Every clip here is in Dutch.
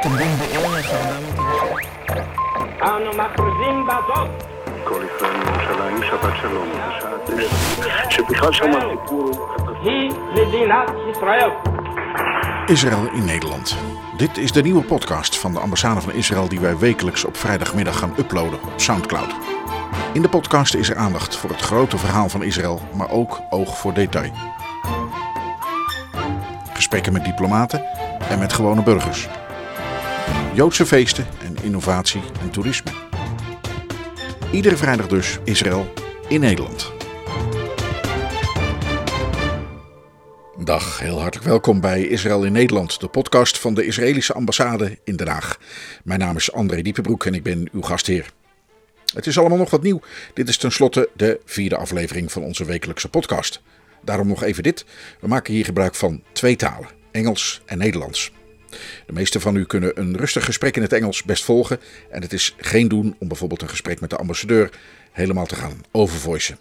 אתם בין בערך 400 אנו מכריזים בזאת כל ישראל מירושלים, שבת שלום, בשעה תשע, שבכלל שם הסיפור הוא היא מדינת ישראל. Israël in Nederland. Dit is de nieuwe podcast van de ambassade van Israël die wij wekelijks op vrijdagmiddag gaan uploaden op Soundcloud. In de podcast is er aandacht voor het grote verhaal van Israël, maar ook oog voor detail. Gesprekken met diplomaten en met gewone burgers. Joodse feesten en innovatie en toerisme. Iedere vrijdag dus Israël in Nederland. Dag, heel hartelijk welkom bij Israël in Nederland, de podcast van de Israëlische ambassade in Den Haag. Mijn naam is André Diepenbroek en ik ben uw gastheer. Het is allemaal nog wat nieuw. Dit is tenslotte de vierde aflevering van onze wekelijkse podcast. Daarom nog even dit. We maken hier gebruik van twee talen, Engels en Nederlands. De meeste van u kunnen een rustig gesprek in het Engels best volgen en het is geen doen om bijvoorbeeld een gesprek met de ambassadeur helemaal te gaan overvoicen.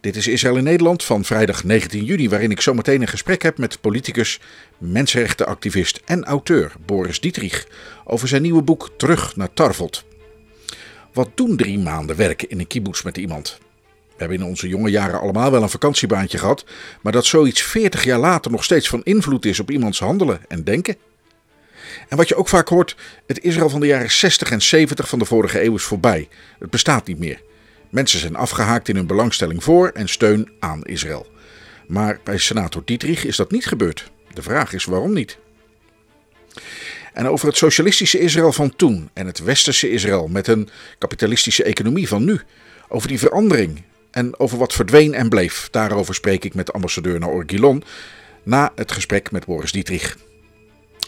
Dit is Israël in Nederland van vrijdag 19 juni, waarin ik zometeen een gesprek heb met politicus, mensenrechtenactivist en auteur Boris Dietrich over zijn nieuwe boek Terug naar Tarvot. Wat doen drie maanden werken in een kibbutz met iemand? Hebben in onze jonge jaren allemaal wel een vakantiebaantje gehad, maar dat zoiets 40 jaar later nog steeds van invloed is op iemands handelen en denken. En wat je ook vaak hoort, het Israël van de jaren 60 en 70 van de vorige eeuw is voorbij. Het bestaat niet meer. Mensen zijn afgehaakt in hun belangstelling voor en steun aan Israël. Maar bij senator Dietrich is dat niet gebeurd. De vraag is waarom niet. En over het socialistische Israël van toen en het westerse Israël met een kapitalistische economie van nu. Over die verandering en over wat verdween en bleef. Daarover spreek ik met ambassadeur Naor Gilon na het gesprek met Boris Dietrich.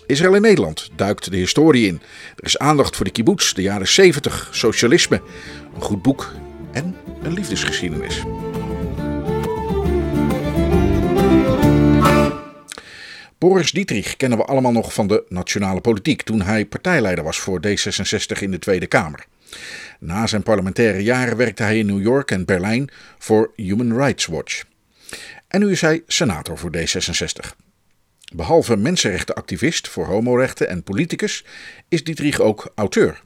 Israël in Nederland duikt de historie in. Er is aandacht voor de kibbutz, de jaren 70, socialisme, een goed boek en een liefdesgeschiedenis. Boris Dietrich kennen we allemaal nog van de nationale politiek toen hij partijleider was voor D66 in de Tweede Kamer. Na zijn parlementaire jaren werkte hij in New York en Berlijn voor Human Rights Watch. En nu is hij senator voor D66. Behalve mensenrechtenactivist voor homorechten en politicus is Dietrich ook auteur.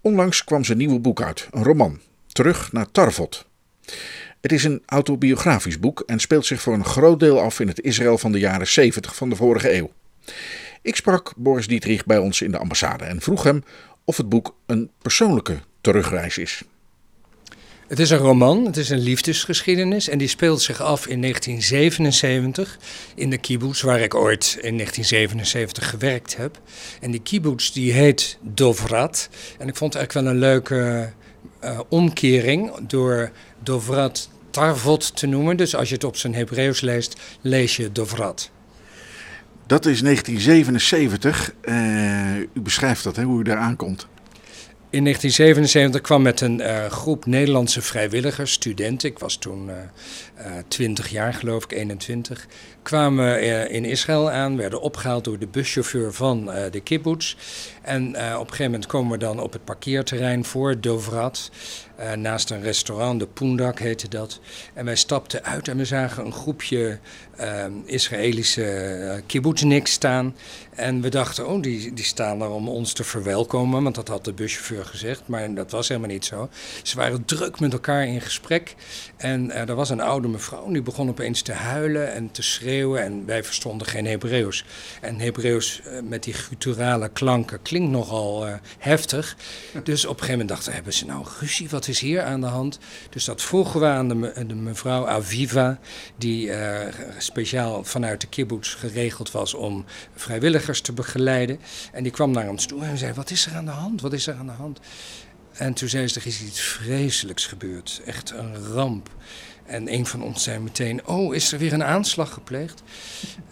Onlangs kwam zijn nieuwe boek uit, een roman, Terug naar Tarvot. Het is een autobiografisch boek en speelt zich voor een groot deel af in het Israël van de jaren 70 van de vorige eeuw. Ik sprak Boris Dietrich bij ons in de ambassade en vroeg hem of het boek een persoonlijke terugreis is. Het is een roman, het is een liefdesgeschiedenis en die speelt zich af in 1977 in de kibbutz waar ik ooit in 1977 gewerkt heb. En die kibbutz die heet Dovrat en ik vond het eigenlijk wel een leuke uh, omkering door Dovrat Tarvot te noemen. Dus als je het op zijn Hebreeuws leest, lees je Dovrat. Dat is 1977. Uh, u beschrijft dat, hè, hoe u daar aankomt. In 1977 kwam met een uh, groep Nederlandse vrijwilligers, studenten, ik was toen uh, uh, 20 jaar geloof ik, 21, kwamen in Israël aan, werden opgehaald door de buschauffeur van de kibbutz. En op een gegeven moment komen we dan op het parkeerterrein voor Dovrat. Uh, naast een restaurant, de Poendak heette dat. En wij stapten uit en we zagen een groepje uh, Israëlische uh, staan. En we dachten, oh, die, die staan daar om ons te verwelkomen, want dat had de buschauffeur gezegd. Maar dat was helemaal niet zo. Ze waren druk met elkaar in gesprek. En er was een oude mevrouw, die begon opeens te huilen en te schreeuwen. En wij verstonden geen Hebreeuws. En Hebreeuws met die gutturale klanken klinkt nogal heftig. Dus op een gegeven moment dachten we, hebben ze nou ruzie? Wat is hier aan de hand? Dus dat vroegen we aan de, me, de mevrouw Aviva, die speciaal vanuit de kibbutz geregeld was om te begeleiden. En die kwam naar ons toe en zei: Wat is er aan de hand? Wat is er aan de hand? En toen zei ze: Er is iets vreselijks gebeurd. Echt een ramp. En een van ons zei meteen: Oh, is er weer een aanslag gepleegd?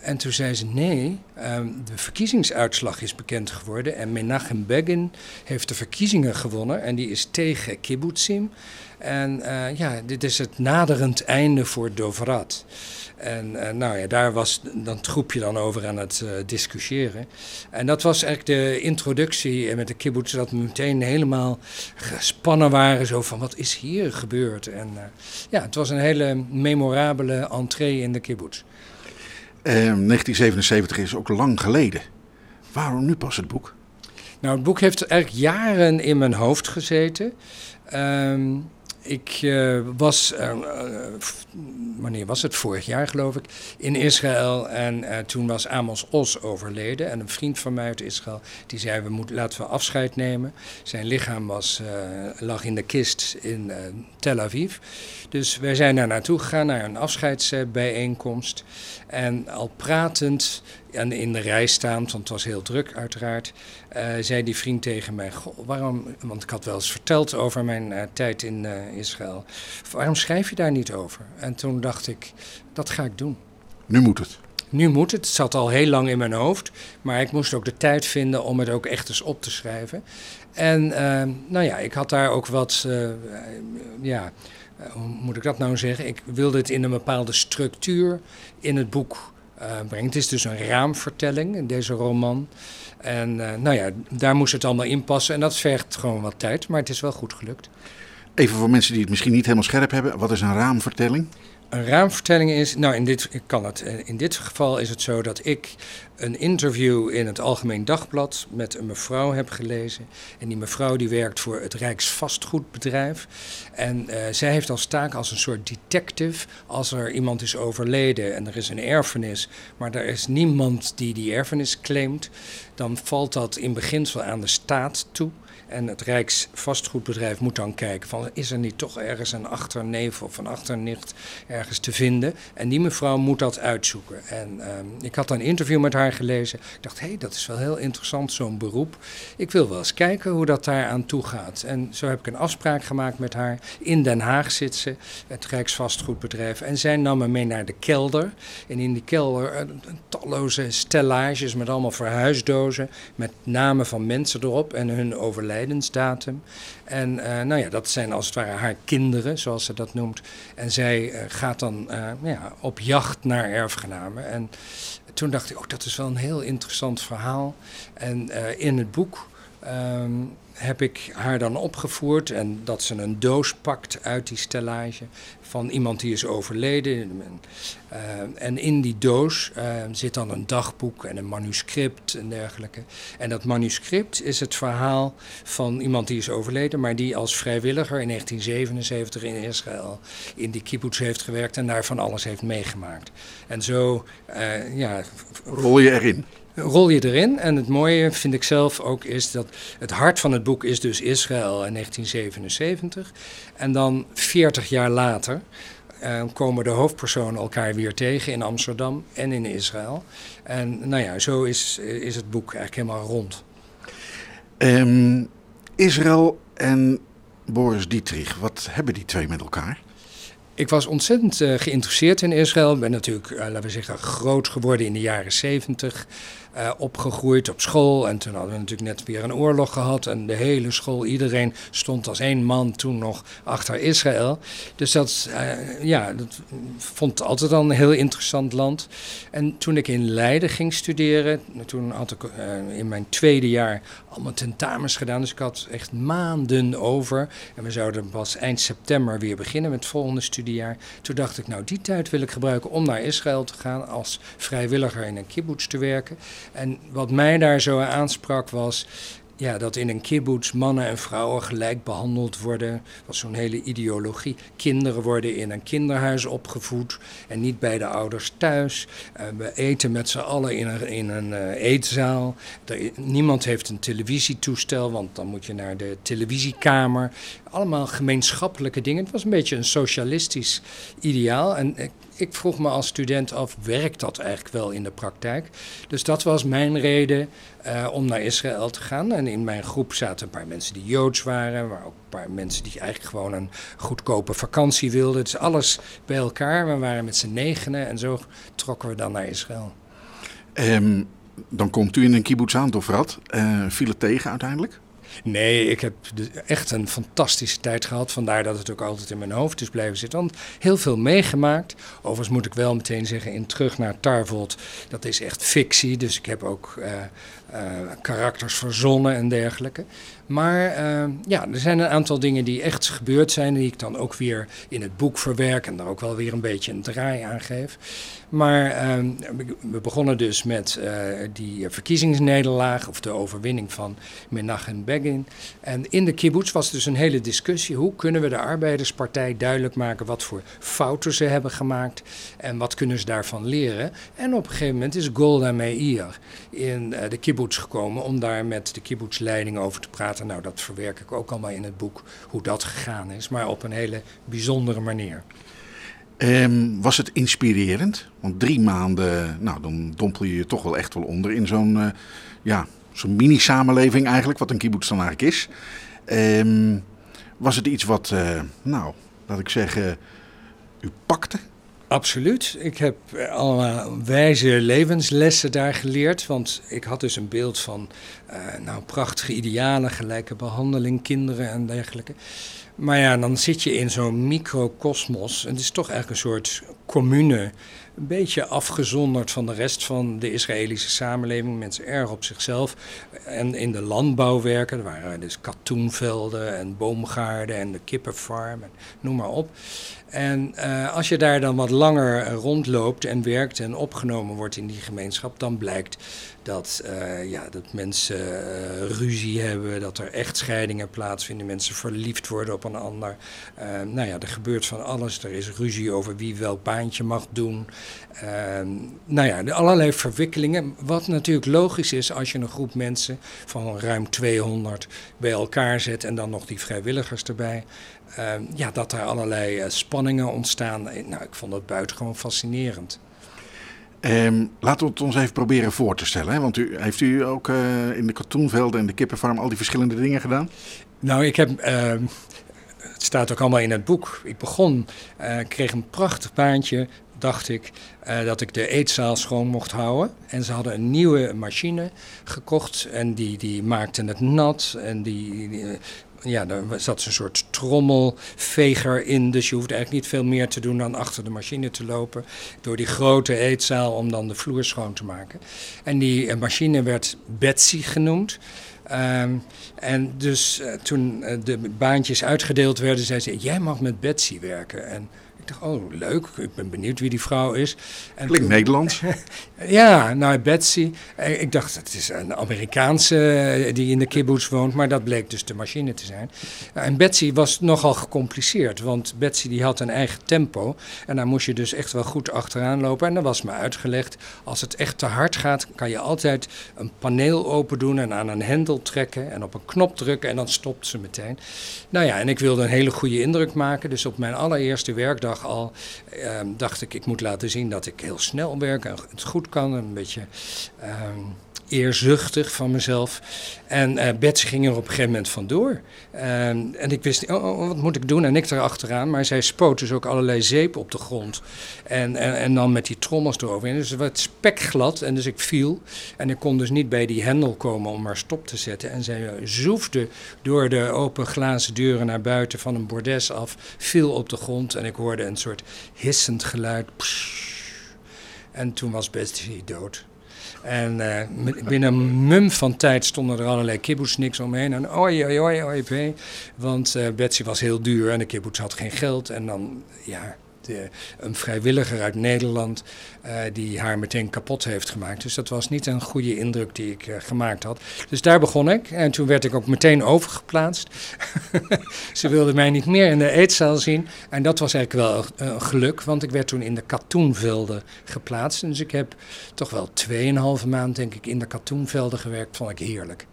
En toen zei ze: Nee, um, de verkiezingsuitslag is bekend geworden. En Menachem Begin heeft de verkiezingen gewonnen. En die is tegen kibbutzim. En uh, ja, dit is het naderend einde voor Dovrat. En uh, nou ja, daar was dan het groepje dan over aan het uh, discussiëren. En dat was eigenlijk de introductie met de kibbutz, dat we meteen helemaal gespannen waren. Zo van, wat is hier gebeurd? En ja, het was een hele memorabele entree in de kibbutz. 1977 is ook lang geleden. Waarom nu pas het boek? Nou, het boek heeft eigenlijk jaren in mijn hoofd gezeten. Ehm, ik uh, was, uh, wanneer was het? Vorig jaar geloof ik, in Israël. En toen was Amos Os overleden. En een vriend van mij uit Israël, die zei, we moeten, laten we afscheid nemen. Zijn lichaam was, lag in de kist in Tel Aviv. Dus wij zijn daar naartoe gegaan, naar een afscheidsbijeenkomst. En al pratend en in de rij staand, want het was heel druk uiteraard, uh, zei die vriend tegen mij: Goh, waarom, want ik had wel eens verteld over mijn uh, tijd in uh, Israël, waarom schrijf je daar niet over? En toen dacht ik: dat ga ik doen. Nu moet het. Nu moet het. Het zat al heel lang in mijn hoofd, maar ik moest ook de tijd vinden om het ook echt eens op te schrijven. En nou ja, ik had daar ook wat, ja, hoe moet ik dat nou zeggen? Ik wilde het in een bepaalde structuur in het boek brengt. Het is dus een raamvertelling in deze roman. En uh, nou ja, daar moest het allemaal in passen. En dat vergt gewoon wat tijd, maar het is wel goed gelukt. Even voor mensen die het misschien niet helemaal scherp hebben, wat is een raamvertelling? Een raamvertelling is, nou in dit, kan het, in dit geval is het zo dat ik een interview in het Algemeen Dagblad met een mevrouw heb gelezen. En die mevrouw die werkt voor het Rijksvastgoedbedrijf. En uh, zij heeft als taak als een soort detective, als er iemand is overleden en er is een erfenis, maar er is niemand die die erfenis claimt, dan valt dat in beginsel aan de staat toe. En het Rijksvastgoedbedrijf moet dan kijken van is er niet toch ergens een achterneef of een achternicht ergens te vinden. En die mevrouw moet dat uitzoeken. En um, ik had een interview met haar gelezen. Ik dacht, hé, hey, dat is wel heel interessant, zo'n beroep. Ik wil wel eens kijken hoe dat daar aan toe gaat. En zo heb ik een afspraak gemaakt met haar. In Den Haag zit ze, het Rijksvastgoedbedrijf. En zij nam me mee naar de kelder. En in die kelder uh, talloze stellages met allemaal verhuisdozen. Met namen van mensen erop en hun overlijdensdatum. En uh, nou ja, dat zijn als het ware haar kinderen, zoals ze dat noemt. En zij uh, gaat dan ja, op jacht naar erfgenamen. En toen dacht ik, oh, dat is wel een heel interessant verhaal. En in het boek um, heb ik haar dan opgevoerd en dat ze een doos pakt uit die stellage van iemand die is overleden. Uh, en in die doos uh, zit dan een dagboek en een manuscript en dergelijke. En dat manuscript is het verhaal van iemand die is overleden, maar die als vrijwilliger in 1977 in Israël in die kibbutz heeft gewerkt en daar van alles heeft meegemaakt. En zo, uh, ja. Rol je erin? Rol je erin. En het mooie vind ik zelf ook is dat het hart van het boek is dus Israël in 1977. En dan 40 jaar later uh, komen de hoofdpersonen elkaar weer tegen in Amsterdam en in Israël. En nou ja, zo is, is het boek eigenlijk helemaal rond. Um, Israël en Boris Dietrich, wat hebben die twee met elkaar? Ik was ontzettend uh, geïnteresseerd in Israël. Ik ben natuurlijk, uh, laten we zeggen, groot geworden in de jaren zeventig. Uh, opgegroeid op school. En toen hadden we natuurlijk net weer een oorlog gehad. En de hele school, iedereen stond als één man toen nog achter Israël. Dus dat, uh, ja, dat vond altijd al een heel interessant land. En toen ik in Leiden ging studeren, toen had ik uh, in mijn tweede jaar allemaal tentamens gedaan. Dus ik had echt maanden over. En we zouden pas eind september weer beginnen met het volgende studiejaar. Toen dacht ik, nou, die tijd wil ik gebruiken om naar Israël te gaan als vrijwilliger in een kibbutz te werken. En wat mij daar zo aansprak was ja, dat in een kibbutz mannen en vrouwen gelijk behandeld worden. Was zo'n hele ideologie. Kinderen worden in een kinderhuis opgevoed en niet bij de ouders thuis. Uh, we eten met z'n allen in een, in een uh, eetzaal. Niemand heeft een televisietoestel, want dan moet je naar de televisiekamer. Allemaal gemeenschappelijke dingen. Het was een beetje een socialistisch ideaal. En ik, ik vroeg me als student af, werkt dat eigenlijk wel in de praktijk? Dus dat was mijn reden uh, om naar Israël te gaan. En in mijn groep zaten een paar mensen die Joods waren, maar ook een paar mensen die eigenlijk gewoon een goedkope vakantie wilden. Dus alles bij elkaar. We waren met z'n negenen en zo trokken we dan naar Israël. Um, dan komt u in een kibbutz aan, Dofrat. Uh, viel het tegen uiteindelijk? Nee, ik heb echt een fantastische tijd gehad. Vandaar dat het ook altijd in mijn hoofd is blijven zitten. Heel veel meegemaakt. Overigens moet ik wel meteen zeggen, in Terug naar Tarvold, dat is echt fictie. Dus ik heb ook eh, karakters verzonnen en dergelijke. Maar eh, ja, er zijn een aantal dingen die echt gebeurd zijn, die ik dan ook weer in het boek verwerk en daar ook wel weer een beetje een draai aan geef. Maar eh, we begonnen dus met eh, die verkiezingsnederlaag of de overwinning van Menachem Begin. En in de kibbutz was dus een hele discussie. Hoe kunnen we de arbeiderspartij duidelijk maken wat voor fouten ze hebben gemaakt en wat kunnen ze daarvan leren? En op een gegeven moment is Golda Meir in eh, de kibbutz gekomen om daar met de kibbutzleiding over te praten. Nou, dat verwerk ik ook allemaal in het boek, hoe dat gegaan is, maar op een hele bijzondere manier. Ehm, was het inspirerend? Want drie maanden, nou, dan dompel je je toch wel echt wel onder in zo'n eh, ja, zo'n mini-samenleving eigenlijk, wat een kibbutz dan eigenlijk is. Ehm, was het iets wat, eh, nou, laat ik zeggen, u pakte? Absoluut. Ik heb eh, allemaal wijze levenslessen daar geleerd. Want ik had dus een beeld van eh, nou, prachtige idealen, gelijke behandeling, kinderen en dergelijke. Maar ja, dan zit je in zo'n microcosmos. Het is toch eigenlijk een soort commune. Een beetje afgezonderd van de rest van de Israëlische samenleving. Mensen erg op zichzelf. En in de landbouw werken. Er waren dus katoenvelden en boomgaarden en de kippenfarm. En noem maar op. En uh, als je daar dan wat langer rondloopt en werkt en opgenomen wordt in die gemeenschap, dan blijkt dat, uh, ja, dat mensen uh, ruzie hebben, dat er echtscheidingen plaatsvinden, mensen verliefd worden op een ander. nou ja, er gebeurt van alles. Er is ruzie over wie welk baantje mag doen. nou ja, allerlei verwikkelingen. Wat natuurlijk logisch is als je een groep mensen van ruim 200 bij elkaar zet en dan nog die vrijwilligers erbij. Uh, ja, dat er allerlei uh, spanningen ontstaan. Nou, ik vond dat buitengewoon fascinerend. Um, laten we het ons even proberen voor te stellen. Hè? Want u, heeft u ook uh, in de katoenvelden en de kippenfarm al die verschillende dingen gedaan? Nou, ik heb. ehm, het staat ook allemaal in het boek. Ik begon, eh, kreeg een prachtig baantje dacht ik uh, dat ik de eetzaal schoon mocht houden. En ze hadden een nieuwe machine gekocht en die, die maakte het nat. En die, ja, daar zat een soort trommelveger in. Dus je hoeft eigenlijk niet veel meer te doen dan achter de machine te lopen. Door die grote eetzaal om dan de vloer schoon te maken. En die machine werd Betsy genoemd. Um, en dus uh, toen uh, de baantjes uitgedeeld werden, zei ze: Jij mag met Betsy werken. En dacht, oh leuk, ik ben benieuwd wie die vrouw is. En Klinkt toen, Nederlands. ja, nou Betsy. Ik dacht, het is een Amerikaanse die in de kibbutz woont, maar dat bleek dus de machine te zijn. En Betsy was nogal gecompliceerd, want Betsy die had een eigen tempo. En daar moest je dus echt wel goed achteraan lopen. En dan was me uitgelegd, als het echt te hard gaat, kan je altijd een paneel open doen en aan een hendel trekken en op een knop drukken en dan stopt ze meteen. Nou ja, en ik wilde een hele goede indruk maken, dus op mijn allereerste werkdag al uh, dacht ik, ik moet laten zien dat ik heel snel werk en het goed kan. Een beetje uh, eerzuchtig van mezelf. En uh, ging er op een gegeven moment vandoor. en ik wist niet, oh, oh, wat moet ik doen? En ik erachteraan. Maar zij spoot dus ook allerlei zeep op de grond. En, en, en dan met die trommels eroverheen. Dus het werd spekglad en dus ik viel. En ik kon dus niet bij die hendel komen om maar stop te zetten. En zij zoefde door de open glazen deuren naar buiten van een bordes af. Viel op de grond en ik hoorde een soort hissend geluid. En toen was Betsy dood. En uh, binnen een mum van tijd stonden er allerlei kibbutzniks omheen. En oi, oi, oi, oi Want uh, Betsy was heel duur en de kibbutz had geen geld. En dan, ja, de, een vrijwilliger uit Nederland uh, die haar meteen kapot heeft gemaakt. Dus dat was niet een goede indruk die ik uh, gemaakt had. Dus daar begon ik en toen werd ik ook meteen overgeplaatst. Ze wilden mij niet meer in de eetzaal zien en dat was eigenlijk wel een geluk, want ik werd toen in de katoenvelden geplaatst. Dus ik heb toch wel 2,5 maand denk ik in de katoenvelden gewerkt, vond ik heerlijk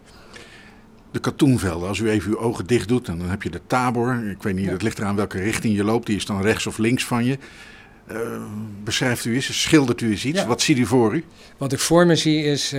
de katoenvelden. Als u even uw ogen dicht doet, en dan heb je de tabor. Ik weet niet, ja. het ligt eraan welke richting je loopt. Die is dan rechts of links van je. Uh, beschrijft u eens, schildert u eens iets. Ja. Wat ziet u voor u? Wat ik voor me zie is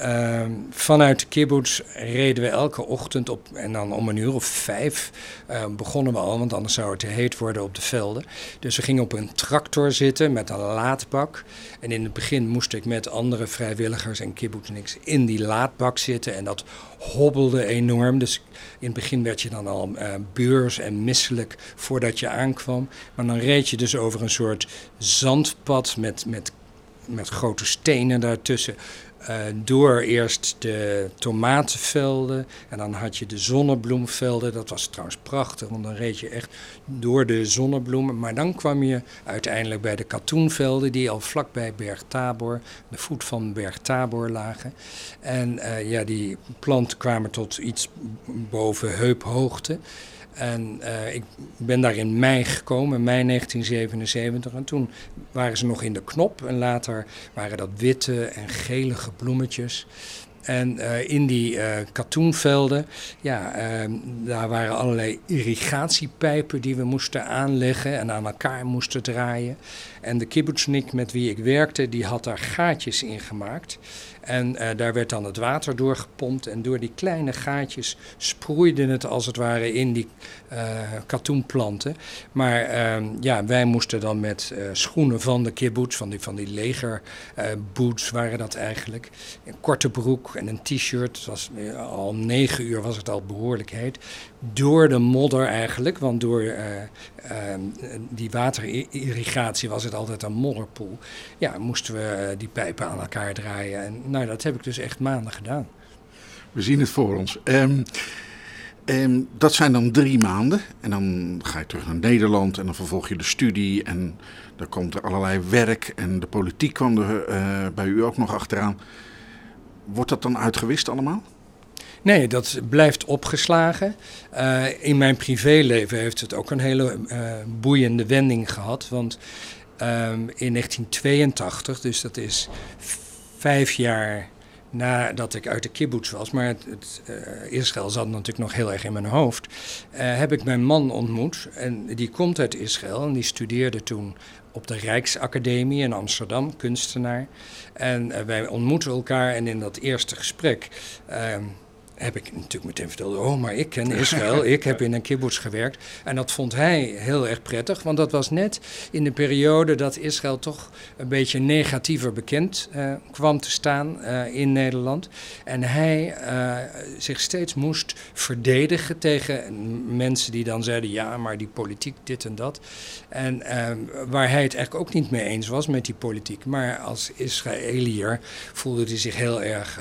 uh, Ehm, vanuit de kibbutz reden we elke ochtend op, en dan om een uur of vijf uh, begonnen we al, want anders zou het te heet worden op de velden. Dus we gingen op een tractor zitten met een laadbak. En in het begin moest ik met andere vrijwilligers en kibbutzniks in die laadbak zitten. En dat hobbelde enorm. Dus in het begin werd je dan al uh, beurs en misselijk voordat je aankwam. Maar dan reed je dus over een soort zandpad met, met, met grote stenen daartussen. Uh, door eerst de tomatenvelden en dan had je de zonnebloemvelden. Dat was trouwens prachtig, want dan reed je echt door de zonnebloemen. Maar dan kwam je uiteindelijk bij de katoenvelden die al vlakbij Berg Tabor, de voet van Berg Tabor lagen. En uh, ja, die planten kwamen tot iets boven heuphoogte. En uh, ik ben daar in mei gekomen, mei 1977. En toen waren ze nog in de knop. En later waren dat witte en gelige bloemetjes. En uh, in die uh, katoenvelden, ja, uh, daar waren allerlei irrigatiepijpen die we moesten aanleggen en aan elkaar moesten draaien. En de kibbutznik met wie ik werkte, die had daar gaatjes in gemaakt. En uh, daar werd dan het water doorgepompt. En door die kleine gaatjes sproeide het als het ware in die uh, katoenplanten. Maar uh, ja, wij moesten dan met schoenen van de kibbutz, van die, van die legerboots waren dat eigenlijk. Een korte broek en een t-shirt. al negen uur was het al behoorlijk heet. Door de modder eigenlijk, want door die waterirrigatie was het altijd een modderpoel. Ja, moesten we die pijpen aan elkaar draaien. En nou, dat heb ik dus echt maanden gedaan. We zien het voor ons. Um, um, dat zijn dan drie maanden. En dan ga je terug naar Nederland en dan vervolg je de studie. En dan komt er allerlei werk. En de politiek kwam er uh, bij u ook nog achteraan. Wordt dat dan uitgewist allemaal? Nee, dat blijft opgeslagen. Uh, in mijn privéleven heeft het ook een hele uh, boeiende wending gehad. Want um, in 1982, dus dat is vijf jaar nadat ik uit de kibbutz was, maar het, het uh, Israël zat natuurlijk nog heel erg in mijn hoofd, heb ik mijn man ontmoet. En die komt uit Israël en die studeerde toen op de Rijksacademie in Amsterdam, kunstenaar. En wij ontmoeten elkaar en in dat eerste gesprek ehm, heb ik natuurlijk meteen verteld, oh, maar ik ken Israël, ik heb in een kibbutz gewerkt. En dat vond hij heel erg prettig, want dat was net in de periode dat Israël toch een beetje negatiever bekend uh, kwam te staan uh, in Nederland. En hij uh, zich steeds moest verdedigen tegen mensen die dan zeiden, ja, maar die politiek, dit en dat. En waar hij het eigenlijk ook niet mee eens was met die politiek. Maar als Israëliër voelde hij zich heel erg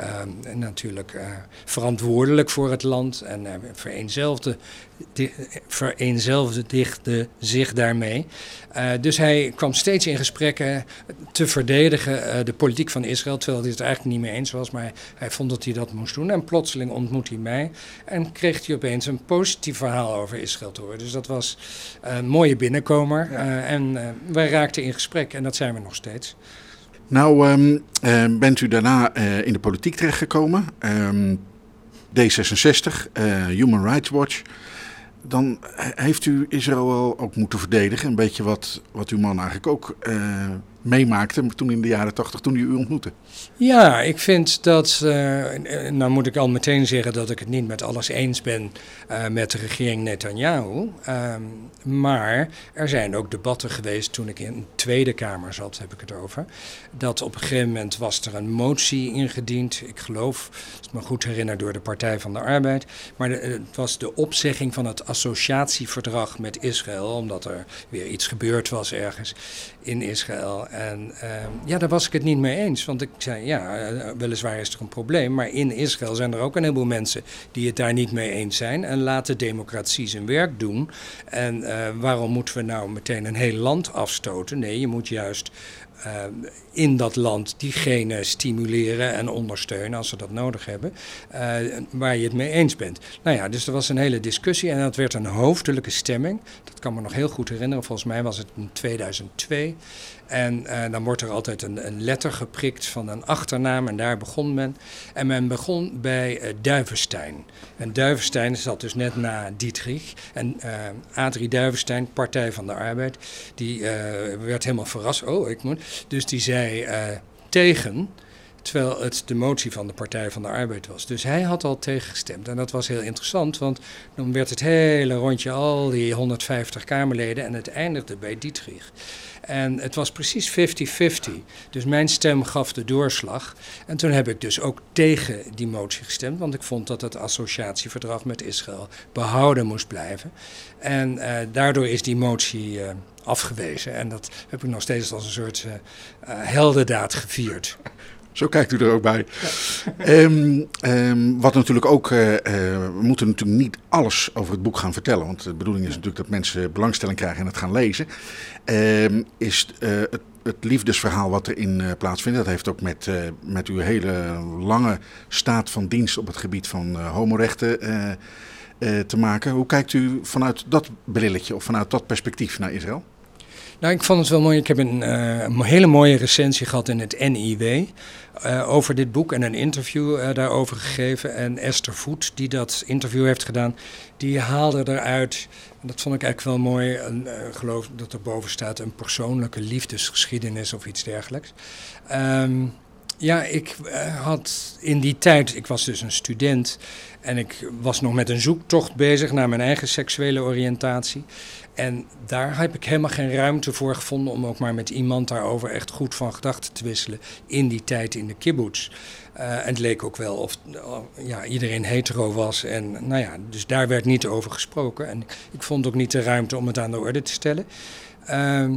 natuurlijk verantwoordelijk verantwoordelijk voor het land en uh, vereenzelvigde, vereenzelvigde zich daarmee. Uh, dus hij kwam steeds in gesprekken te verdedigen uh, de politiek van Israël, terwijl hij het eigenlijk niet mee eens was, maar hij vond dat hij dat moest doen. En plotseling ontmoet hij mij en kreeg hij opeens een positief verhaal over Israël te horen. Dus dat was een mooie binnenkomer ja. en wij raakten in gesprek en dat zijn we nog steeds. Nou, um, uh, bent u daarna uh, in de politiek terechtgekomen. Um, D66, uh, Human Rights Watch. Dan heeft u Israël ook moeten verdedigen. Een beetje wat, wat uw man eigenlijk ook uh, meemaakte toen in de jaren tachtig, toen u u ontmoette. Ja, ik vind dat, nou moet ik al meteen zeggen dat ik het niet met alles eens ben uh, met de regering Netanyahu. Uh, maar er zijn ook debatten geweest toen ik in de Tweede Kamer zat, heb ik het over. Dat op een gegeven moment was er een motie ingediend, ik geloof, als ik me goed herinner, door de Partij van de Arbeid. Maar de, het was de opzegging van het associatieverdrag met Israël, omdat er weer iets gebeurd was ergens in Israël. En uh, ja, daar was ik het niet mee eens. Want ik zei, ja, uh, weliswaar is er een probleem. Maar in Israël zijn er ook een heleboel mensen die het daar niet mee eens zijn. En laat de democratie zijn werk doen. En uh, waarom moeten we nou meteen een heel land afstoten? Nee, je moet juist in dat land diegenen stimuleren en ondersteunen als ze dat nodig hebben, uh, waar je het mee eens bent. Nou ja, dus er was een hele discussie en dat werd een hoofdelijke stemming. Dat kan me nog heel goed herinneren, volgens mij was het in 2002. En uh, dan wordt er altijd een, een, letter geprikt van een achternaam en daar begon men. En men begon bij uh, Duivenstein. En Duivenstein zat dus net na Dietrich. En Adrie Duivenstein, Partij van de Arbeid, die werd helemaal verrast. Oh, ik moet. Dus die zei tegen Terwijl het de motie van de Partij van de Arbeid was. Dus hij had al tegengestemd. En dat was heel interessant, want dan werd het hele rondje al die 150 Kamerleden en het eindigde bij Dietrich. En het was precies 50-50. Dus mijn stem gaf de doorslag. En toen heb ik dus ook tegen die motie gestemd, want ik vond dat het associatieverdrag met Israël behouden moest blijven. En uh, daardoor is die motie uh, afgewezen. En dat heb ik nog steeds als een soort uh, heldendaad gevierd. Zo kijkt u er ook bij. Ja. Um, um, wat natuurlijk ook, uh, uh, we moeten natuurlijk niet alles over het boek gaan vertellen. Want de bedoeling is natuurlijk dat mensen belangstelling krijgen en het gaan lezen. Um, is uh, het, het, liefdesverhaal wat erin plaatsvindt. Dat heeft ook met, met uw hele lange staat van dienst op het gebied van homorechten te maken. Hoe kijkt u vanuit dat brilletje of vanuit dat perspectief naar Israël? Nou, ik vond het wel mooi. Ik heb een, een hele mooie recensie gehad in het NIW uh, over dit boek en een interview uh, daarover gegeven. En Esther Voet, die dat interview heeft gedaan, die haalde eruit, en dat vond ik eigenlijk wel mooi, een, geloof dat er boven staat een persoonlijke liefdesgeschiedenis of iets dergelijks. Um, ja, ik had in die tijd, ik was dus een student en ik was nog met een zoektocht bezig naar mijn eigen seksuele oriëntatie. En daar heb ik helemaal geen ruimte voor gevonden om ook maar met iemand daarover echt goed van gedachten te wisselen in die tijd in de kibbutz. Uh, en het leek ook wel of ja, iedereen hetero was. En nou ja, dus daar werd niet over gesproken. En ik vond ook niet de ruimte om het aan de orde te stellen. Uh,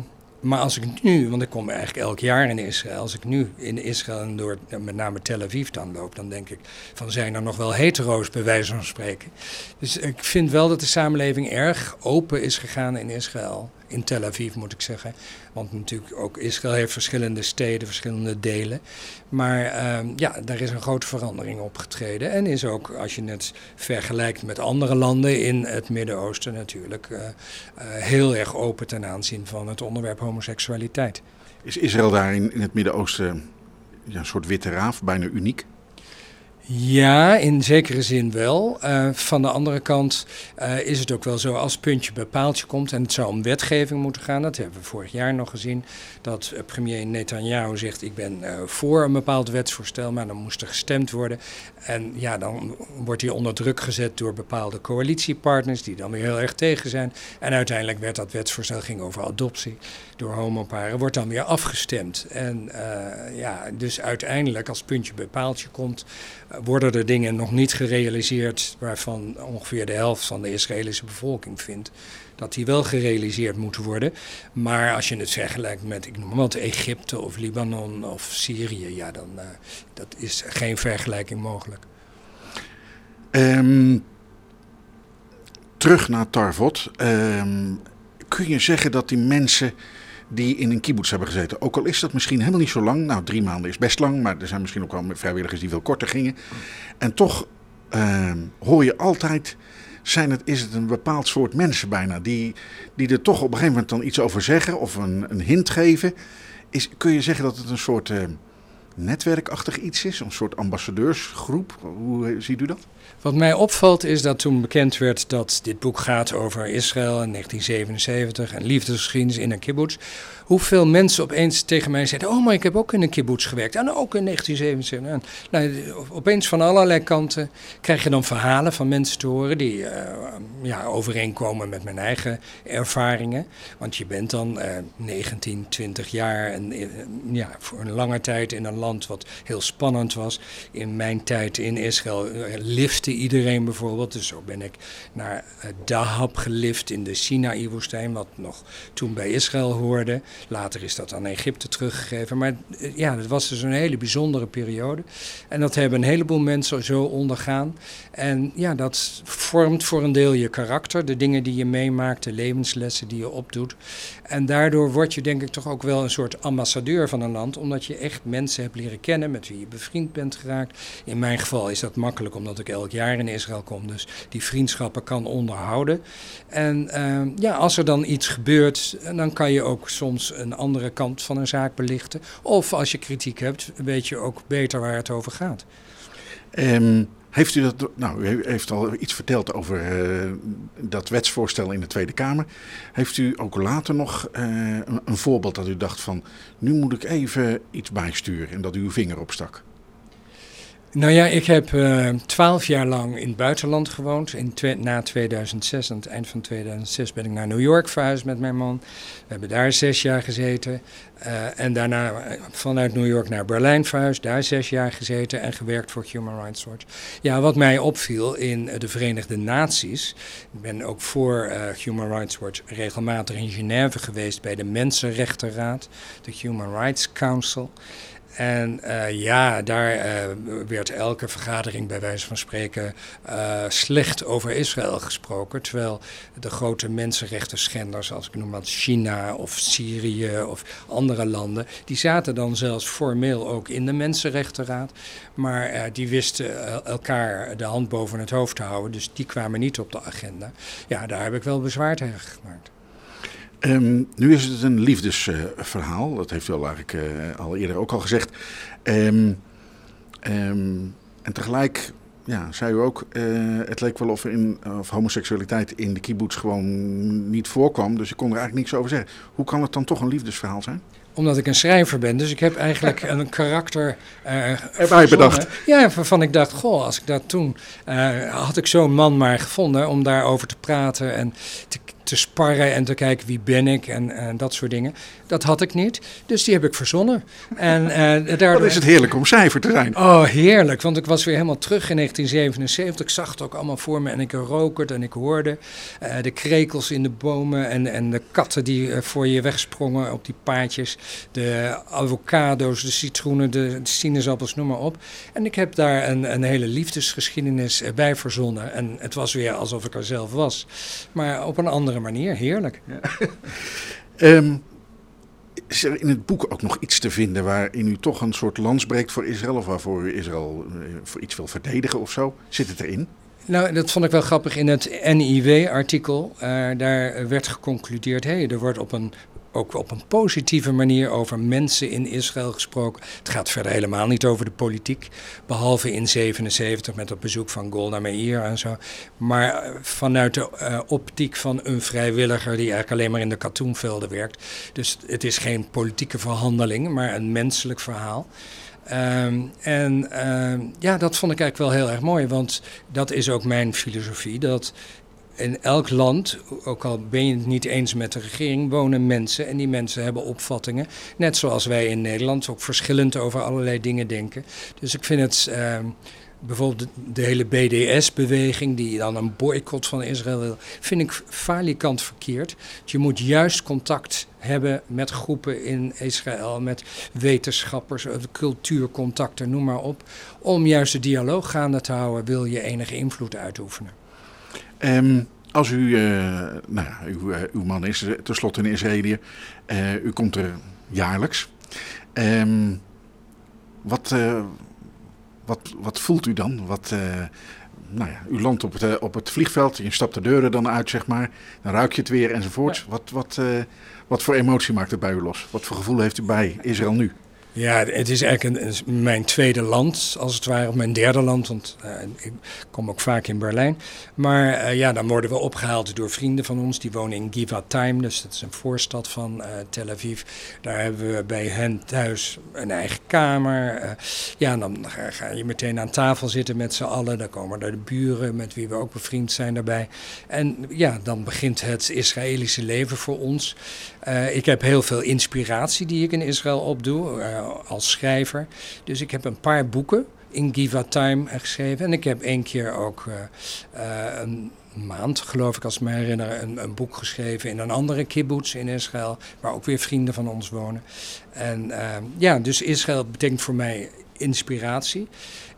maar als ik nu, want ik kom eigenlijk elk jaar in Israël, als ik nu in Israël en door met name Tel Aviv dan loop, dan denk ik van zijn er nog wel hetero's bij wijze van spreken. Dus ik vind wel dat de samenleving erg open is gegaan in Israël in Tel Aviv moet ik zeggen. Want natuurlijk ook Israël heeft verschillende steden, verschillende delen. Maar uh, ja, daar is een grote verandering opgetreden. En is ook, als je het vergelijkt met andere landen in het Midden-Oosten, natuurlijk uh, uh, heel erg open ten aanzien van het onderwerp homoseksualiteit. Is Israël daar in, in het Midden-Oosten een soort witte raaf, bijna uniek? Ja, in zekere zin wel. Uh, van de andere kant uh, is het ook wel zo als puntje bij komt en het zou om wetgeving moeten gaan. Dat hebben we vorig jaar nog gezien. Dat uh, premier Netanyahu zegt ik ben voor een bepaald wetsvoorstel, maar dan moest er gestemd worden. En ja, dan wordt hij onder druk gezet door bepaalde coalitiepartners die dan weer heel erg tegen zijn. En uiteindelijk werd dat wetsvoorstel ging over adoptie door homoparen, wordt dan weer afgestemd. En ja, dus uiteindelijk als puntje bij komt worden er dingen nog niet gerealiseerd waarvan ongeveer de helft van de Israëlische bevolking vindt dat die wel gerealiseerd moeten worden. Maar als je het vergelijkt met, ik noem maar wat, Egypte of Libanon of Syrië, ja, dan uh, dat is geen vergelijking mogelijk. Um, terug naar Tarvot. Um, kun je zeggen dat die mensen die in een kibbutz hebben gezeten. Ook al is dat misschien helemaal niet zo lang. Nou, drie maanden is best lang, maar er zijn misschien ook wel vrijwilligers die veel korter gingen. En toch uh, hoor je altijd, zijn het, is het een bepaald soort mensen bijna, die, die er toch op een gegeven moment dan iets over zeggen of een, een hint geven. Is, kun je zeggen dat het een soort uh, netwerkachtig iets is, een soort ambassadeursgroep? Hoe ziet u dat? Wat mij opvalt is dat toen bekend werd dat dit boek gaat over Israël in 1977 en liefdesgeschiedenis in een kibbutz, hoeveel mensen opeens tegen mij zeiden: Oh, maar ik heb ook in een kibbutz gewerkt. En ook in 1977. En, nou, opeens van allerlei kanten krijg je dan verhalen van mensen te horen die uh, ja, overeenkomen met mijn eigen ervaringen. Want je bent dan uh, 19, 20 jaar en uh, ja, voor een lange tijd in een land wat heel spannend was. In mijn tijd in Israël eh, lifte iedereen bijvoorbeeld. Dus zo ben ik naar Dahab gelift in de Sinaï-woestijn, wat nog toen bij Israël hoorde. Later is dat aan Egypte teruggegeven. Maar eh, ja, dat was dus een hele bijzondere periode. En dat hebben een heleboel mensen zo ondergaan. En ja, dat vormt voor een deel je karakter. De dingen die je meemaakt, de levenslessen die je opdoet. En daardoor word je denk ik toch ook wel een soort ambassadeur van een land. Omdat je echt mensen hebt leren kennen met wie je bevriend bent geraakt. In mijn geval is dat makkelijk omdat ik elk jaar in Israël kom. Dus die vriendschappen kan onderhouden. En uh, ja, als er dan iets gebeurt, dan kan je ook soms een andere kant van een zaak belichten. Of als je kritiek hebt, weet je ook beter waar het over gaat. Um, heeft u dat, nou, heeft al iets verteld over uh, dat wetsvoorstel in de Tweede Kamer. Heeft u ook later nog uh, een, een, voorbeeld dat u dacht van, nu moet ik even iets bijsturen en dat u uw vinger opstak? Nou ja, ik heb eh, twaalf jaar lang in het buitenland gewoond. In na 2006, aan het eind van 2006, ben ik naar New York verhuisd met mijn man. We hebben daar zes jaar gezeten. Eh, en daarna eh, vanuit New York naar Berlijn verhuisd. Daar zes jaar gezeten en gewerkt voor Human Rights Watch. Ja, wat mij opviel in de Verenigde Naties. Ik ben ook voor Human Rights Watch regelmatig in Genève geweest bij de Mensenrechtenraad, de Human Rights Council. En eh, ja, daar eh, werd elke vergadering bij wijze van spreken eh, slecht over Israël gesproken. Terwijl de grote mensenrechten schenders, als ik noem wat China of Syrië of andere landen, die zaten dan zelfs formeel ook in de Mensenrechtenraad. Maar die wisten elkaar de hand boven het hoofd te houden, dus die kwamen niet op de agenda. Ja, daar heb ik wel bezwaar tegen gemaakt. Ehm, nu is het een liefdesverhaal. dat heeft u al eigenlijk eh, al eerder ook al gezegd. Ehm, ehm, en tegelijk ja, zei u ook, eh, het leek wel of, in, of homoseksualiteit in de kibbutz gewoon niet voorkwam. Dus ik kon er eigenlijk niks over zeggen. Hoe kan het dan toch een liefdesverhaal zijn? Omdat ik een schrijver ben, dus ik heb eigenlijk een karakter eh Erbij bedacht. Ja, waarvan ik dacht, goh, als ik dat toen... had ik zo'n man maar gevonden om daarover te praten en te, te sparren en te kijken wie ben ik en, en dat soort dingen. Dat had ik niet, dus die heb ik verzonnen. En daardoor... is het heerlijk om cijfer te zijn. Oh, heerlijk. Want ik was weer helemaal terug in 1977. Ik zag het ook allemaal voor me en ik rook het en ik hoorde eh, de krekels in de bomen en, en de katten die eh, voor je wegsprongen op die paadjes. De avocado's, de citroenen, de sinaasappels, noem maar op. En ik heb daar een, een hele liefdesgeschiedenis bij verzonnen. En het was weer alsof ik er zelf was. Maar op een andere manier. Heerlijk. Ehm, is er in het boek ook nog iets te vinden waarin u toch een soort lans breekt voor Israël? Of waarvoor u Israël eh, voor iets wil verdedigen of zo? Zit het erin? Nou, dat vond ik wel grappig in het NIW-artikel. eh, daar werd geconcludeerd, hey, er wordt op een, ook op een positieve manier over mensen in Israël gesproken. Het gaat verder helemaal niet over de politiek, behalve in 77 met het bezoek van Golda Meir en zo. Maar eh, vanuit de eh, optiek van een vrijwilliger die eigenlijk alleen maar in de katoenvelden werkt. Dus het is geen politieke verhandeling, maar een menselijk verhaal. Ehm, en ehm, ja, dat vond ik eigenlijk wel heel erg mooi, want dat is ook mijn filosofie. Dat in elk land, ook al ben je het niet eens met de regering, wonen mensen. En die mensen hebben opvattingen. Net zoals wij in Nederland ook verschillend over allerlei dingen denken. Dus ik vind het. ehm, Bijvoorbeeld de, hele BDS-beweging, die dan een boycott van Israël wil, vind ik falikant verkeerd. Je moet juist contact hebben met groepen in Israël, met wetenschappers, eh, cultuurcontacten, noem maar op. Om juist de dialoog gaande te houden, wil je enige invloed uitoefenen. Ehm, als u, eh, nou ja, uw, eh, uw man is eh, tenslotte een Israëliër. Eh, u komt er jaarlijks. Ehm, wat, wat, wat voelt u dan? Wat, nou ja, u landt op het, op het vliegveld, je stapt de deuren dan uit, zeg maar. Dan ruik je het weer enzovoorts. Wat, wat, wat voor emotie maakt het bij u los? Wat voor gevoel heeft u bij Israël nu? Ja, het is eigenlijk een, mijn tweede land, als het ware, of mijn derde land, want eh, ik kom ook vaak in Berlijn. Maar eh, ja, dan worden we opgehaald door vrienden van ons, die wonen in Givatayim, dus dat is een voorstad van eh, Tel Aviv. Daar hebben we bij hen thuis een eigen kamer. Ja, dan ga, ga je meteen aan tafel zitten met z'n allen. Dan komen er de buren met wie we ook bevriend zijn daarbij. En ja, dan begint het Israëlische leven voor ons. Ik heb heel veel inspiratie die ik in Israël opdoe als schrijver. Dus ik heb een paar boeken in Givatayim geschreven. En ik heb één keer ook eh, eh, een maand, geloof ik als ik me herinner, een, een boek geschreven in een andere kibbutz in Israël. Waar ook weer vrienden van ons wonen. En eh, ja, dus Israël betekent voor mij inspiratie.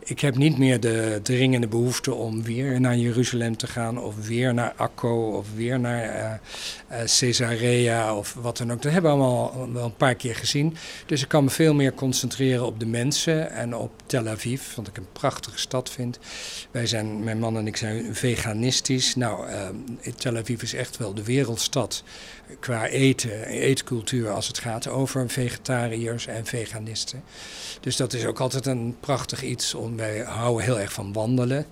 Ik heb niet meer de dringende behoefte om weer naar Jeruzalem te gaan, of weer naar Akko, of weer naar eh, Caesarea, of wat dan ook. Dat hebben we allemaal wel een paar keer gezien. Dus ik kan me veel meer concentreren op de mensen en op Tel Aviv, wat ik een prachtige stad vind. Wij zijn, mijn man en ik zijn veganistisch. Nou, eh, Tel Aviv is echt wel de wereldstad qua eten, eetcultuur als het gaat over vegetariërs en veganisten. Dus dat is ook altijd een prachtig iets. Om, wij houden heel erg van wandelen.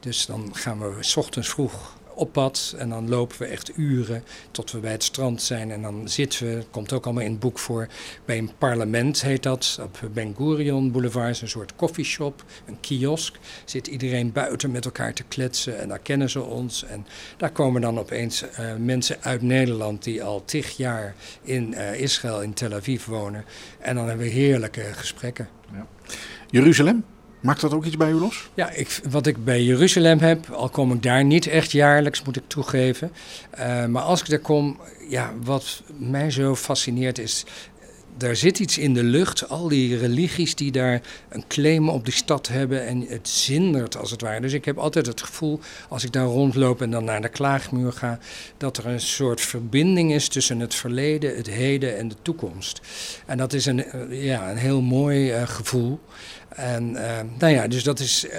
Dus dan gaan we s ochtends vroeg op pad. En dan lopen we echt uren tot we bij het strand zijn. En dan zitten we, komt ook allemaal in het boek voor, bij een parlement heet dat. Op Ben Gurion Boulevard is een soort koffieshop, een kiosk. Zit iedereen buiten met elkaar te kletsen en daar kennen ze ons. En daar komen dan opeens uh, mensen uit Nederland die al tig jaar in uh, Israël, in Tel Aviv wonen. En dan hebben we heerlijke gesprekken. Ja. Jeruzalem? Maakt dat ook iets bij u los? Ja, ik, wat ik bij Jeruzalem heb, al kom ik daar niet echt jaarlijks, moet ik toegeven. Uh, maar als ik daar kom, ja, wat mij zo fascineert is daar zit iets in de lucht. Al die religies die daar een claim op de stad hebben. En het zindert als het ware. Dus ik heb altijd het gevoel, als ik daar rondloop en dan naar de klaagmuur ga. dat er een soort verbinding is tussen het verleden, het heden en de toekomst. En dat is een, ja, een heel mooi uh, gevoel. En uh, nou ja, dus dat is uh,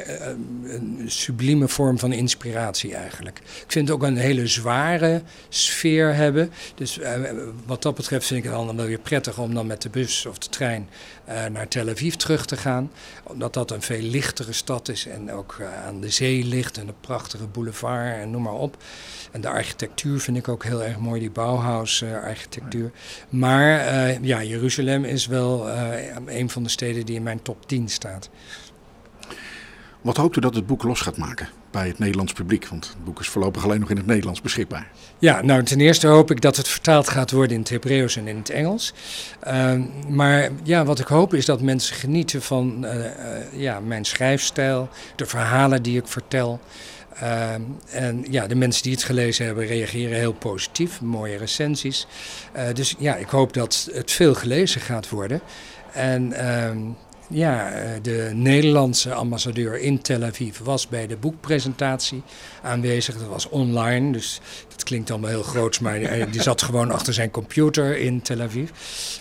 een sublieme vorm van inspiratie eigenlijk. Ik vind het ook een hele zware sfeer hebben. Dus uh, wat dat betreft vind ik het dan wel weer prettig om dan met de bus of de trein naar Tel Aviv terug te gaan. Omdat dat een veel lichtere stad is en ook aan de zee ligt en een prachtige boulevard en noem maar op. En de architectuur vind ik ook heel erg mooi, die Bauhaus-architectuur. Maar ja, Jeruzalem is wel een van de steden die in mijn top 10 staat. Wat hoopt u dat het boek los gaat maken bij het Nederlands publiek? Want het boek is voorlopig alleen nog in het Nederlands beschikbaar. Ja, nou ten eerste hoop ik dat het vertaald gaat worden in het Hebreeuws en in het Engels. Uh, maar ja, wat ik hoop is dat mensen genieten van uh, uh, ja, mijn schrijfstijl, de verhalen die ik vertel. Uh, en ja, de mensen die het gelezen hebben reageren heel positief, mooie recensies. Uh, dus ja, ik hoop dat het veel gelezen gaat worden. En uh, ja, de Nederlandse ambassadeur in Tel Aviv was bij de boekpresentatie aanwezig. Dat was online, dus dat klinkt allemaal heel groots, maar die zat gewoon achter zijn computer in Tel Aviv.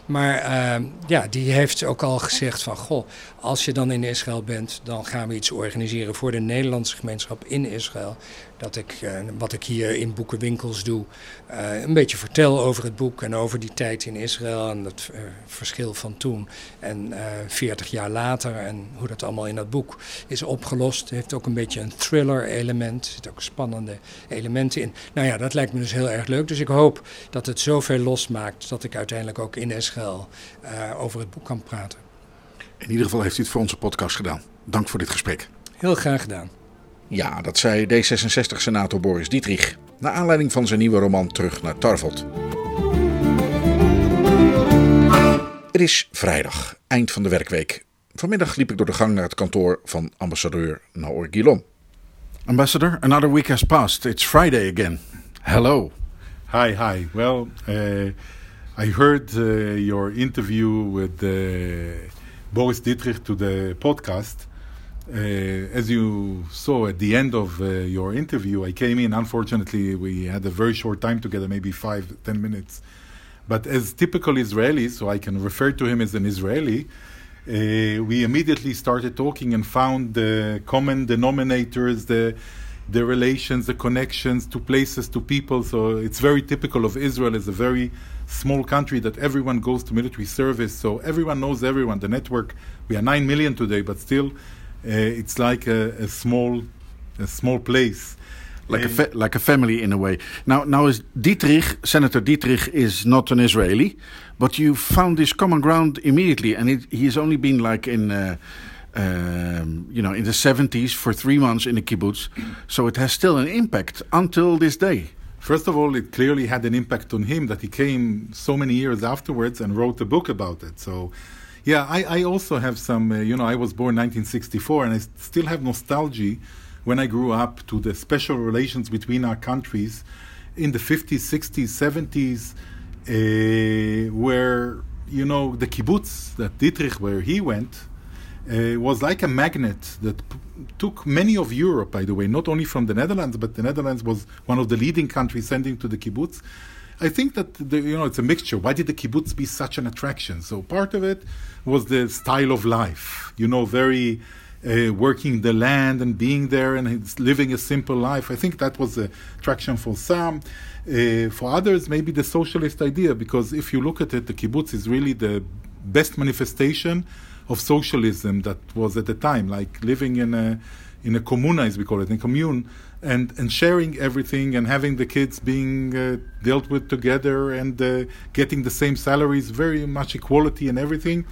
Maar uh, ja, die heeft ook al gezegd van, goh, als je dan in Israël bent, dan gaan we iets organiseren voor de Nederlandse gemeenschap in Israël. Dat ik, uh, wat ik hier in boekenwinkels doe, uh, een beetje vertel over het boek en over die tijd in Israël en het uh, verschil van toen en 40 jaar later en hoe dat allemaal in dat boek is opgelost. Het heeft ook een beetje een thriller element, er zitten ook spannende elementen in. Nou ja, dat lijkt me dus heel erg leuk. Dus ik hoop dat het zoveel losmaakt dat ik uiteindelijk ook in Israël over het boek kan praten. In ieder geval heeft u het voor onze podcast gedaan. Dank voor dit gesprek. Heel graag gedaan. Ja, dat zei D66-senator Boris Dietrich. Naar aanleiding van zijn nieuwe roman Terug naar Tarvelt. Het is vrijdag, eind van de werkweek. Vanmiddag liep ik door de gang naar het kantoor van ambassadeur Naor Gilon. Ambassador, another week has passed. It's Friday again. Hello. Hi, hi. Well, uh, I heard uh, your interview with uh, Boris Dietrich to the podcast. Uh, as you saw at the end of uh, your interview, I came in. Unfortunately, we had a very short time together, maybe five, ten minutes. But as typical Israelis, so I can refer to him as an Israeli, uh, we immediately started talking and found the common denominators, the the relations, the connections to places, to people. So it's very typical of Israel as a very small country that everyone goes to military service. So everyone knows everyone. The network, we are nine million today, but still, it's like a, a, small, a small place. Like a fa- like a family in a way. Now, now is Dietrich, Senator Dietrich, is not an Israeli, but you found this common ground immediately, and it, he has only been like in. Uh, um, you know, in the 70s for three months in a kibbutz. So it has still an impact until this day. First of all, it clearly had an impact on him that he came so many years afterwards and wrote a book about it. So, yeah, I, I also have some, uh, you know, I was born 1964 and I still have nostalgia when I grew up to the special relations between our countries in the 50s, 60s, 70s, uh, where, you know, the kibbutz that Dietrich, where he went, uh, was like a magnet that p- took many of Europe, by the way, not only from the Netherlands, but the Netherlands was one of the leading countries sending to the kibbutz. I think that the, you know it's a mixture. Why did the kibbutz be such an attraction? So part of it was the style of life, you know, very uh, working the land and being there and living a simple life. I think that was the attraction for some. Uh, for others, maybe the socialist idea, because if you look at it, the kibbutz is really the best manifestation of socialism that was at the time, like living in a in a communa, as we call it, in commune, and and sharing everything and having the kids being uh, dealt with together and uh, getting the same salaries, very much equality and everything,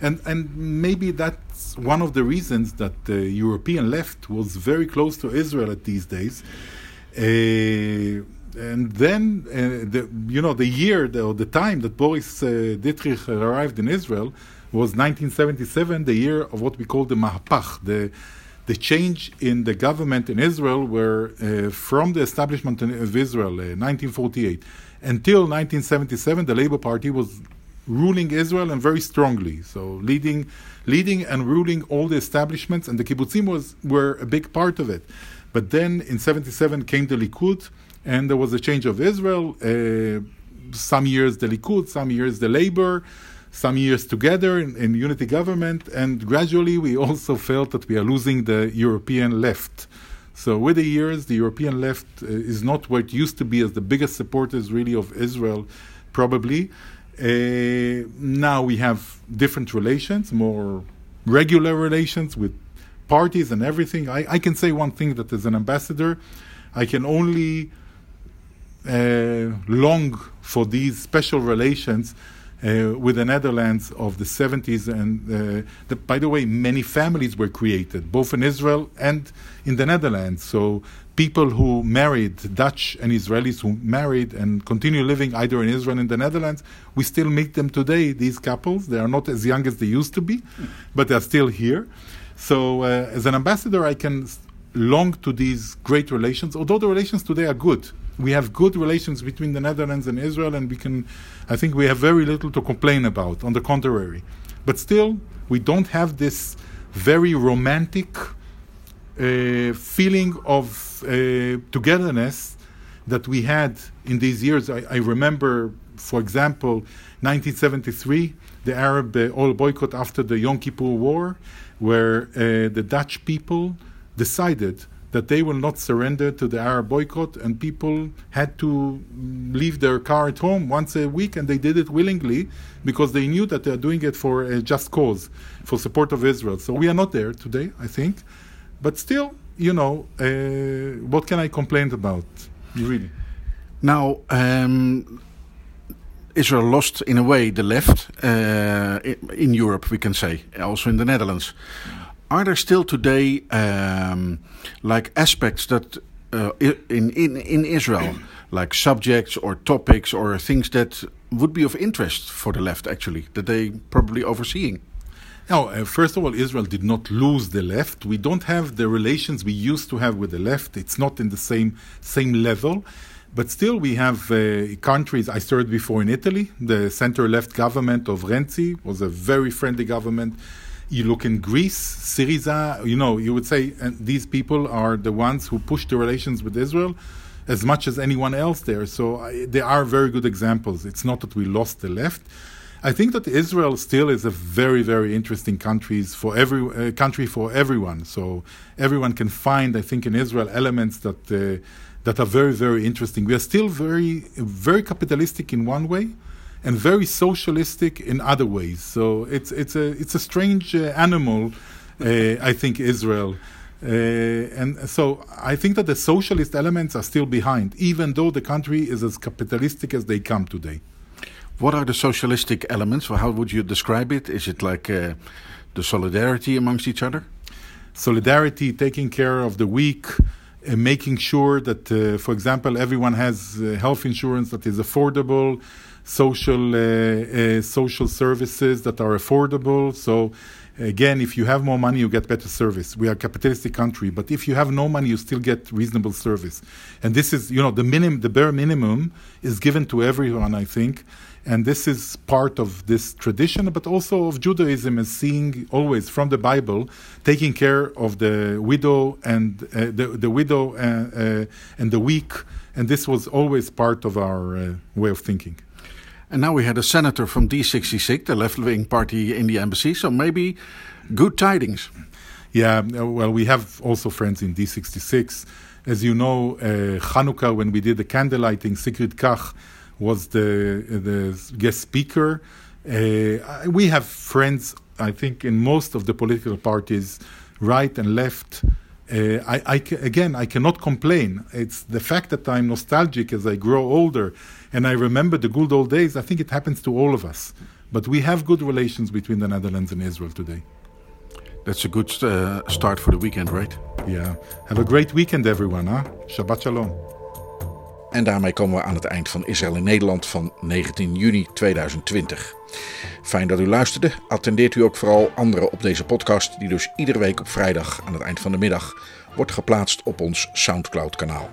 and and maybe that's one of the reasons that the European left was very close to Israel at these days. Uh, and then, uh, the, you know, the year the, or the time that Boris uh, Dietrich arrived in Israel was 1977, the year of what we call the Mahapach, the the change in the government in Israel, where uh, from the establishment of Israel, uh, 1948, until 1977, the Labour Party was ruling Israel and very strongly. So leading, leading and ruling all the establishments, and the kibbutzim was were a big part of it. But then in 77 came the Likud, and there was a change of Israel. Uh, some years the Likud, some years the Labour some years together in, in, unity government, and gradually we also felt that we are losing the European left. So with the years, the European left uh, is not what it used to be as the biggest supporters really of Israel, probably. Uh, now we have different relations, more regular relations with parties and everything. I, I can say one thing that as an ambassador, I can only uh, long for these special relations uh, with the Netherlands of the 70s. And uh, the, by the way, many families were created, both in Israel and in the Netherlands. So people who married, Dutch and Israelis who married and continue living either in Israel and the Netherlands, we still meet them today, these couples. They are not as young as they used to be, but they're still here. So uh, as an ambassador, I can long to these great relations, although the relations today are good we have good relations between the Netherlands and Israel, and we can, I think, we have very little to complain about. On the contrary, but still, we don't have this very romantic uh, feeling of uh, togetherness that we had in these years. I, I, remember, for example, 1973, the Arab uh, oil boycott after the Yom Kippur War, where uh, the Dutch people decided that they will not surrender to the Arab boycott, and people had to leave their car at home once a week, and they did it willingly because they knew that they are doing it for a just cause, for support of Israel. So we are not there today, I think, but still, you know, uh, what can I complain about, really? Now, um, Israel lost in a way the left uh, in Europe, we can say, also in the Netherlands. Are there still today um, like aspects that uh, in, in in Israel, like subjects or topics or things that would be of interest for the left actually that they probably overseeing? Now, uh, first of all, Israel did not lose the left. We don't have the relations we used to have with the left. It's not in the same same level. But still, we have uh, countries. I started before in Italy. The center left government of Renzi was a very friendly government you look in Greece, Syriza, you know, you would say and these people are the ones who push the relations with Israel as much as anyone else there. So I, they are very good examples. It's not that we lost the left. I think that Israel still is a very, very interesting country for every uh, country for everyone. So everyone can find, I think, in Israel elements that uh, that are very, very interesting. We are still very, very capitalistic in one way and very socialistic in other ways. So it's it's a it's a strange uh, animal, uh, I think Israel. Uh, and so I think that the socialist elements are still behind, even though the country is as capitalistic as they come today. What are the socialistic elements? Or how would you describe it? Is it like uh, the solidarity amongst each other? Solidarity, taking care of the weak, uh, making sure that, uh, for example, everyone has uh, health insurance that is affordable, social uh, uh, social services that are affordable. So again, if you have more money, you get better service. We are a capitalistic country, but if you have no money, you still get reasonable service. And this is, you know, the minimum, the bare minimum is given to everyone, I think. And this is part of this tradition, but also of Judaism as seeing always from the Bible, taking care of the widow and uh, the, the widow uh, uh, and the weak. And this was always part of our way of thinking. And now we had a senator from D66, the left wing party in the embassy. So maybe good tidings. Yeah, well, we have also friends in D66. As you know, uh, Hanukkah, when we did the candlelighting, Sigrid Kach was the, the guest speaker. Uh, we have friends I think in most of the political parties, right and left, uh, I, I again, I cannot complain. It's the fact that I'm nostalgic as I grow older and I remember the good old days. I think it happens to all of us. But we have good relations between the Netherlands and Israel today. That's a good uh, start for the weekend, right? Yeah. Have a great weekend, everyone. Huh? Shabbat Shalom. En daarmee komen we aan het eind van Israël in Nederland van 19 juni 2020. Fijn dat u luisterde. Attendeert u ook vooral anderen op deze podcast, die dus iedere week op vrijdag aan het eind van de middag wordt geplaatst op ons Soundcloud-kanaal.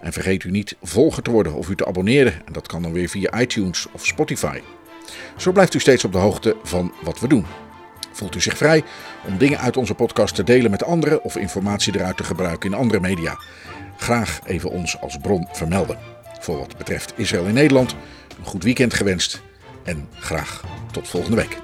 En vergeet u niet volger te worden of u te abonneren. En dat kan dan weer via iTunes of Spotify. Zo blijft u steeds op de hoogte van wat we doen. Voelt u zich vrij om dingen uit onze podcast te delen met anderen of informatie eruit te gebruiken in andere media? Graag even ons als bron vermelden. Voor wat betreft Israël in Nederland, een goed weekend gewenst en graag tot volgende week.